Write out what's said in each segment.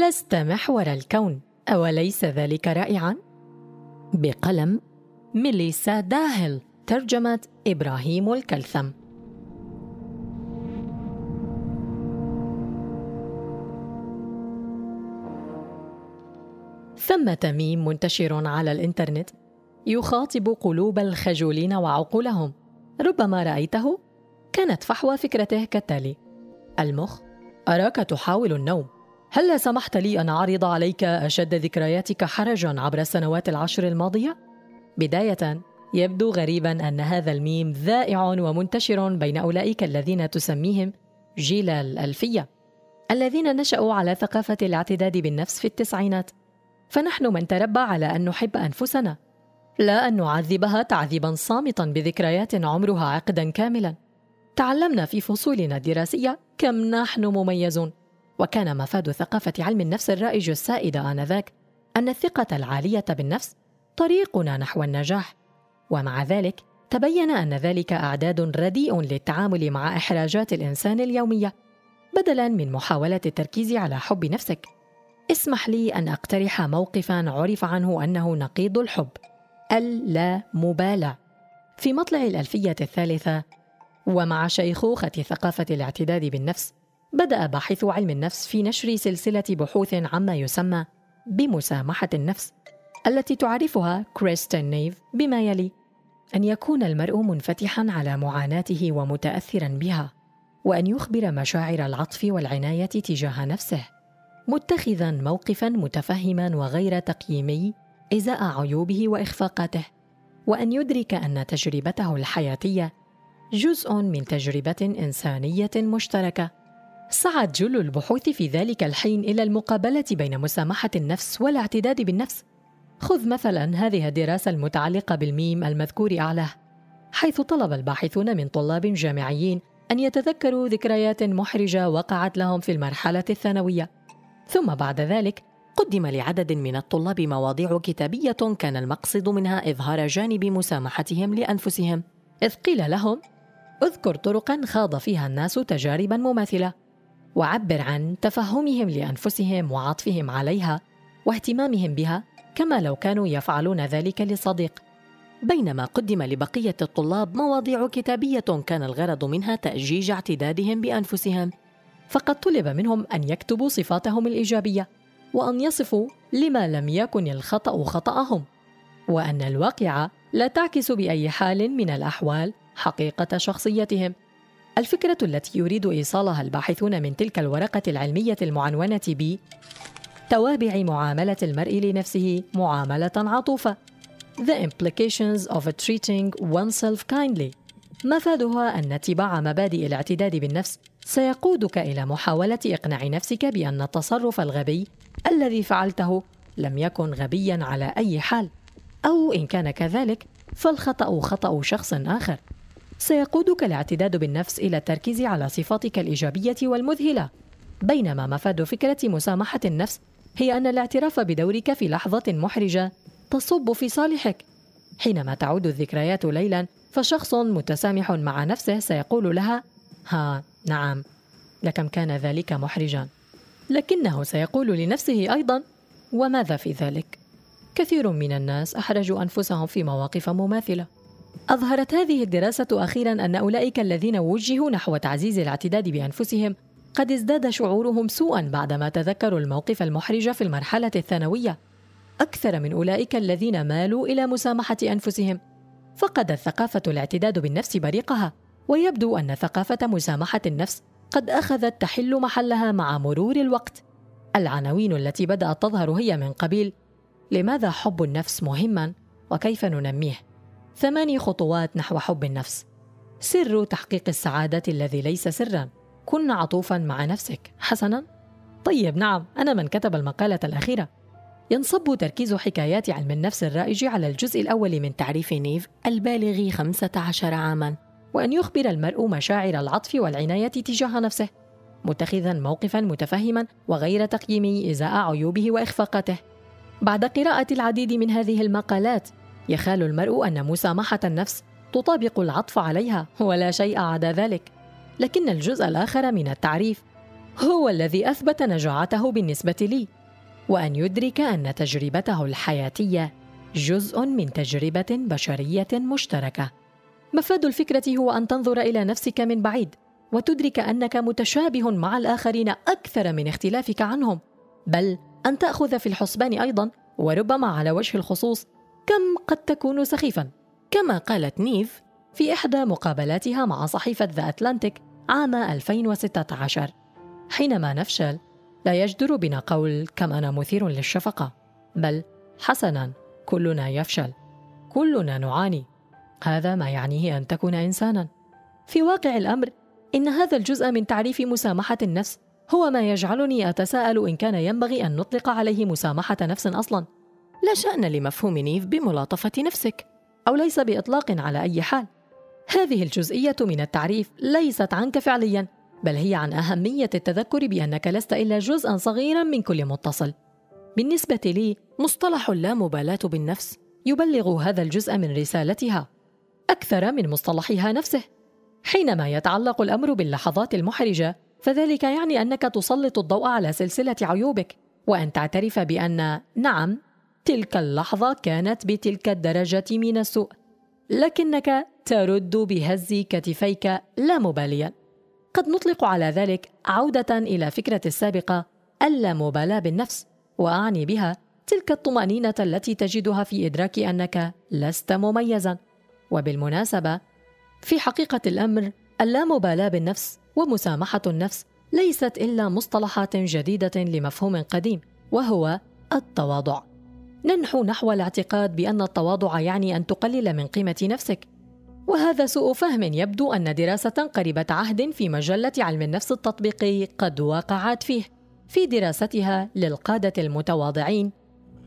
لست محور الكون. أوليس ذلك رائعا؟ بقلم ميليسا داهل ترجمة إبراهيم الكلثم. ثمة ميم منتشر على الإنترنت يخاطب قلوب الخجولين وعقولهم. ربما رأيته كانت فحوى فكرته كالتالي المخ أراك تحاول النوم. هل سمحت لي أن أعرض عليك أشد ذكرياتك حرجا عبر السنوات العشر الماضية؟ بداية يبدو غريبا أن هذا الميم ذائع ومنتشر بين أولئك الذين تسميهم جيل الألفية الذين نشأوا على ثقافة الاعتداد بالنفس في التسعينات. فنحن من تربى على أن نحب أنفسنا لا أن نعذبها تعذيبا صامتا بذكريات عمرها عقدا كاملا. تعلمنا في فصولنا الدراسية كم نحن مميزون. وكان مفاد ثقافة علم النفس الرائج السائد آنذاك أن الثقة العالية بالنفس طريقنا نحو النجاح. ومع ذلك تبين أن ذلك أعداد رديء للتعامل مع إحراجات الإنسان اليومية بدلا من محاولة التركيز على حب نفسك. اسمح لي أن أقترح موقفا عرف عنه أنه نقيض الحب اللامبالاة. في مطلع الألفية الثالثة ومع شيخوخة ثقافة الاعتداد بالنفس بدأ باحثو علم النفس في نشر سلسلة بحوث عما يسمى بمسامحة النفس التي تعرفها كريستين نيف بما يلي أن يكون المرء منفتحا على معاناته ومتأثرا بها وأن يخبر مشاعر العطف والعناية تجاه نفسه متخذا موقفا متفهما وغير تقييمي إزاء عيوبه وإخفاقاته وأن يدرك أن تجربته الحياتية جزء من تجربة إنسانية مشتركة. سعت جل البحوث في ذلك الحين إلى المقابلة بين مسامحة النفس والاعتداد بالنفس. خذ مثلا هذه الدراسة المتعلقة بالميم المذكور أعلاه حيث طلب الباحثون من طلاب جامعيين أن يتذكروا ذكريات محرجة وقعت لهم في المرحلة الثانوية. ثم بعد ذلك قدم لعدد من الطلاب مواضيع كتابية كان المقصد منها إظهار جانب مسامحتهم لأنفسهم إذ قيل لهم اذكر طرقا خاض فيها الناس تجاربا مماثلة وعبر عن تفهمهم لأنفسهم وعطفهم عليها واهتمامهم بها كما لو كانوا يفعلون ذلك لصديق. بينما قدم لبقية الطلاب مواضيع كتابية كان الغرض منها تأجيج اعتدادهم بأنفسهم فقد طلب منهم أن يكتبوا صفاتهم الإيجابية وأن يصفوا لما لم يكن الخطأ خطأهم وأن الواقعه لا تعكس بأي حال من الأحوال حقيقة شخصيتهم. الفكرة التي يريد إيصالها الباحثون من تلك الورقة العلمية المعنونة ب توابع معاملة المرء لنفسه معاملة عطوفة. The implications of treating oneself kindly. مفادها أن اتباع مبادئ الاعتداد بالنفس سيقودك إلى محاولة إقناع نفسك بأن التصرف الغبي الذي فعلته لم يكن غبيا على أي حال أو إن كان كذلك فالخطأ خطأ شخص آخر. سيقودك الاعتداد بالنفس إلى التركيز على صفاتك الإيجابية والمذهلة. بينما مفاد فكرة مسامحة النفس هي أن الاعتراف بدورك في لحظة محرجة تصب في صالحك. حينما تعود الذكريات ليلا فشخص متسامح مع نفسه سيقول لها ها نعم. لكم كان ذلك محرجا. لكنه سيقول لنفسه أيضا وماذا في ذلك؟ كثير من الناس أحرجوا أنفسهم في مواقف مماثلة. أظهرت هذه الدراسة أخيرا أن أولئك الذين وجهوا نحو تعزيز الاعتداد بأنفسهم قد ازداد شعورهم سوءا بعدما تذكروا الموقف المحرج في المرحلة الثانوية. أكثر من أولئك الذين مالوا إلى مسامحة أنفسهم فقدت ثقافه الاعتداد بالنفس بريقها ويبدو أن ثقافة مسامحة النفس قد أخذت تحل محلها مع مرور الوقت. العناوين التي بدأت تظهر هي من قبيل لماذا حب النفس مهما؟ وكيف ننميه؟ ثماني خطوات نحو حب النفس. سر تحقيق السعادة الذي ليس سرا. كن عطوفا مع نفسك. حسنا. طيب نعم أنا من كتب المقالة الأخيرة. ينصب تركيز حكايات علم النفس الرائج على الجزء الأول من تعريف نيف البالغ 15 عاماً وأن يخبر المرء مشاعر العطف والعناية تجاه نفسه متخذا موقفا متفهما وغير تقييمي إزاء عيوبه وإخفاقاته. بعد قراءة العديد من هذه المقالات يخال المرء أن مسامحة النفس تطابق العطف عليها ولا شيء عدا ذلك. لكن الجزء الآخر من التعريف هو الذي أثبت نجاعته بالنسبة لي وأن يدرك أن تجربته الحياتية جزء من تجربة بشرية مشتركة. مفاد الفكرة هو أن تنظر إلى نفسك من بعيد وتدرك أنك متشابه مع الآخرين أكثر من اختلافك عنهم. بل أن تأخذ في الحسبان أيضا وربما على وجه الخصوص كم قد تكون سخيفا؟ كما قالت نيف في إحدى مقابلاتها مع صحيفة ذا أتلانتيك عام 2016 حينما نفشل لا يجدر بنا قول كم أنا مثير للشفقة بل حسنا كلنا يفشل كلنا نعاني. هذا ما يعنيه أن تكون إنسانا. في واقع الأمر إن هذا الجزء من تعريف مسامحة النفس هو ما يجعلني أتساءل إن كان ينبغي أن نطلق عليه مسامحة نفس أصلا. لا شأن لمفهوم نيف بملاطفة نفسك أو ليس بإطلاق على أي حال. هذه الجزئية من التعريف ليست عنك فعليا بل هي عن أهمية التذكر بأنك لست إلا جزءا صغيرا من كل متصل. بالنسبة لي مصطلح اللامبالاة بالنفس يبلغ هذا الجزء من رسالتها أكثر من مصطلحها نفسه. حينما يتعلق الأمر باللحظات المحرجة فذلك يعني أنك تسلط الضوء على سلسلة عيوبك وأن تعترف بأن نعم تلك اللحظة كانت بتلك الدرجة من السوء لكنك ترد بهز كتفيك لا مباليا قد نطلق على ذلك عودة إلى فكرة السابقة اللامبالاة بالنفس وأعني بها تلك الطمأنينة التي تجدها في إدراك أنك لست مميزا. وبالمناسبة في حقيقة الأمر اللامبالاة بالنفس ومسامحة النفس ليست إلا مصطلحات جديدة لمفهوم قديم وهو التواضع. ننحو نحو الاعتقاد بأن التواضع يعني أن تقلل من قيمة نفسك. وهذا سوء فهم يبدو أن دراسة قريبة عهد في مجلة علم النفس التطبيقي قد وقعت فيه. في دراستها للقادة المتواضعين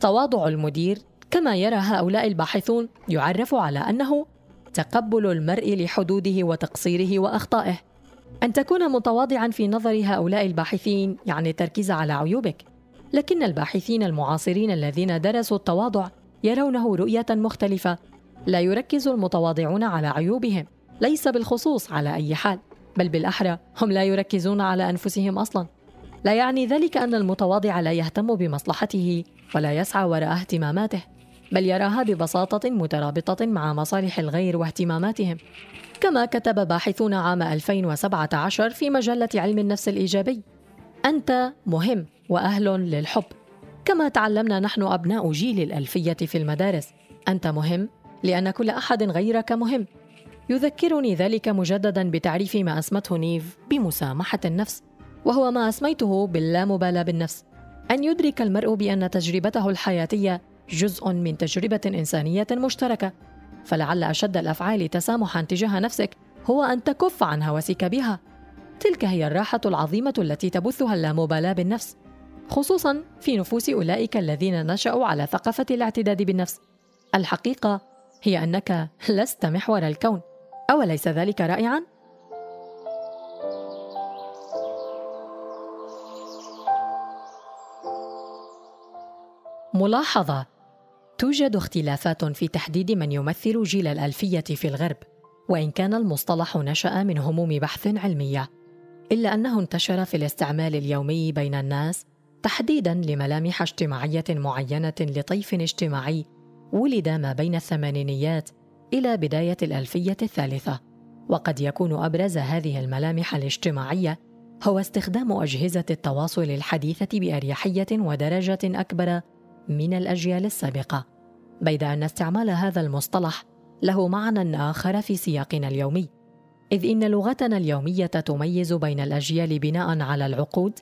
تواضع المدير كما يرى هؤلاء الباحثون يعرف على أنه تقبل المرء لحدوده وتقصيره وأخطائه. أن تكون متواضعا في نظر هؤلاء الباحثين يعني التركيز على عيوبك. لكن الباحثين المعاصرين الذين درسوا التواضع يرونه رؤية مختلفة. لا يركز المتواضعون على عيوبهم ليس بالخصوص على أي حال بل بالأحرى هم لا يركزون على أنفسهم أصلا. لا يعني ذلك أن المتواضع لا يهتم بمصلحته ولا يسعى وراء اهتماماته بل يراها ببساطة مترابطة مع مصالح الغير واهتماماتهم. كما كتب باحثون عام 2017 في مجلة علم النفس الإيجابي أنت مهم. وأهل للحب. كما تعلمنا نحن أبناء جيل الألفية في المدارس. أنت مهم لأن كل أحد غيرك مهم. يذكرني ذلك مجددا بتعريف ما أسمته نيف بمسامحة النفس وهو ما أسميته باللامبالاة بالنفس. أن يدرك المرء بأن تجربته الحياتية جزء من تجربة إنسانية مشتركة. فلعل أشد الأفعال تسامحا تجاه نفسك هو أن تكف عن هوسك بها. تلك هي الراحة العظيمة التي تبثها اللامبالاة بالنفس. خصوصا في نفوس أولئك الذين نشأوا على ثقافة الاعتداد بالنفس. الحقيقة هي أنك لست محور الكون، أوليس ذلك رائعا؟ ملاحظة توجد اختلافات في تحديد من يمثل جيل الألفية في الغرب وإن كان المصطلح نشأ من هموم بحث علمية إلا أنه انتشر في الاستعمال اليومي بين الناس تحديدا لملامح اجتماعية معينة لطيف اجتماعي ولد ما بين الثمانينيات إلى بداية الألفية الثالثة. وقد يكون أبرز هذه الملامح الاجتماعية هو استخدام أجهزة التواصل الحديثة بأريحية ودرجة أكبر من الأجيال السابقة. بيد أن استعمال هذا المصطلح له معنى آخر في سياقنا اليومي إذ إن لغتنا اليومية تميز بين الأجيال بناء على العقود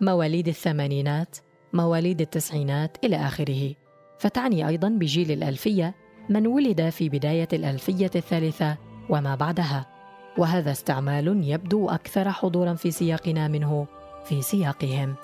مواليد الثمانينات مواليد التسعينات إلى آخره. فتعني أيضا بجيل الألفية من ولد في بداية الألفية الثالثة وما بعدها. وهذا استعمال يبدو أكثر حضورا في سياقنا منه في سياقهم.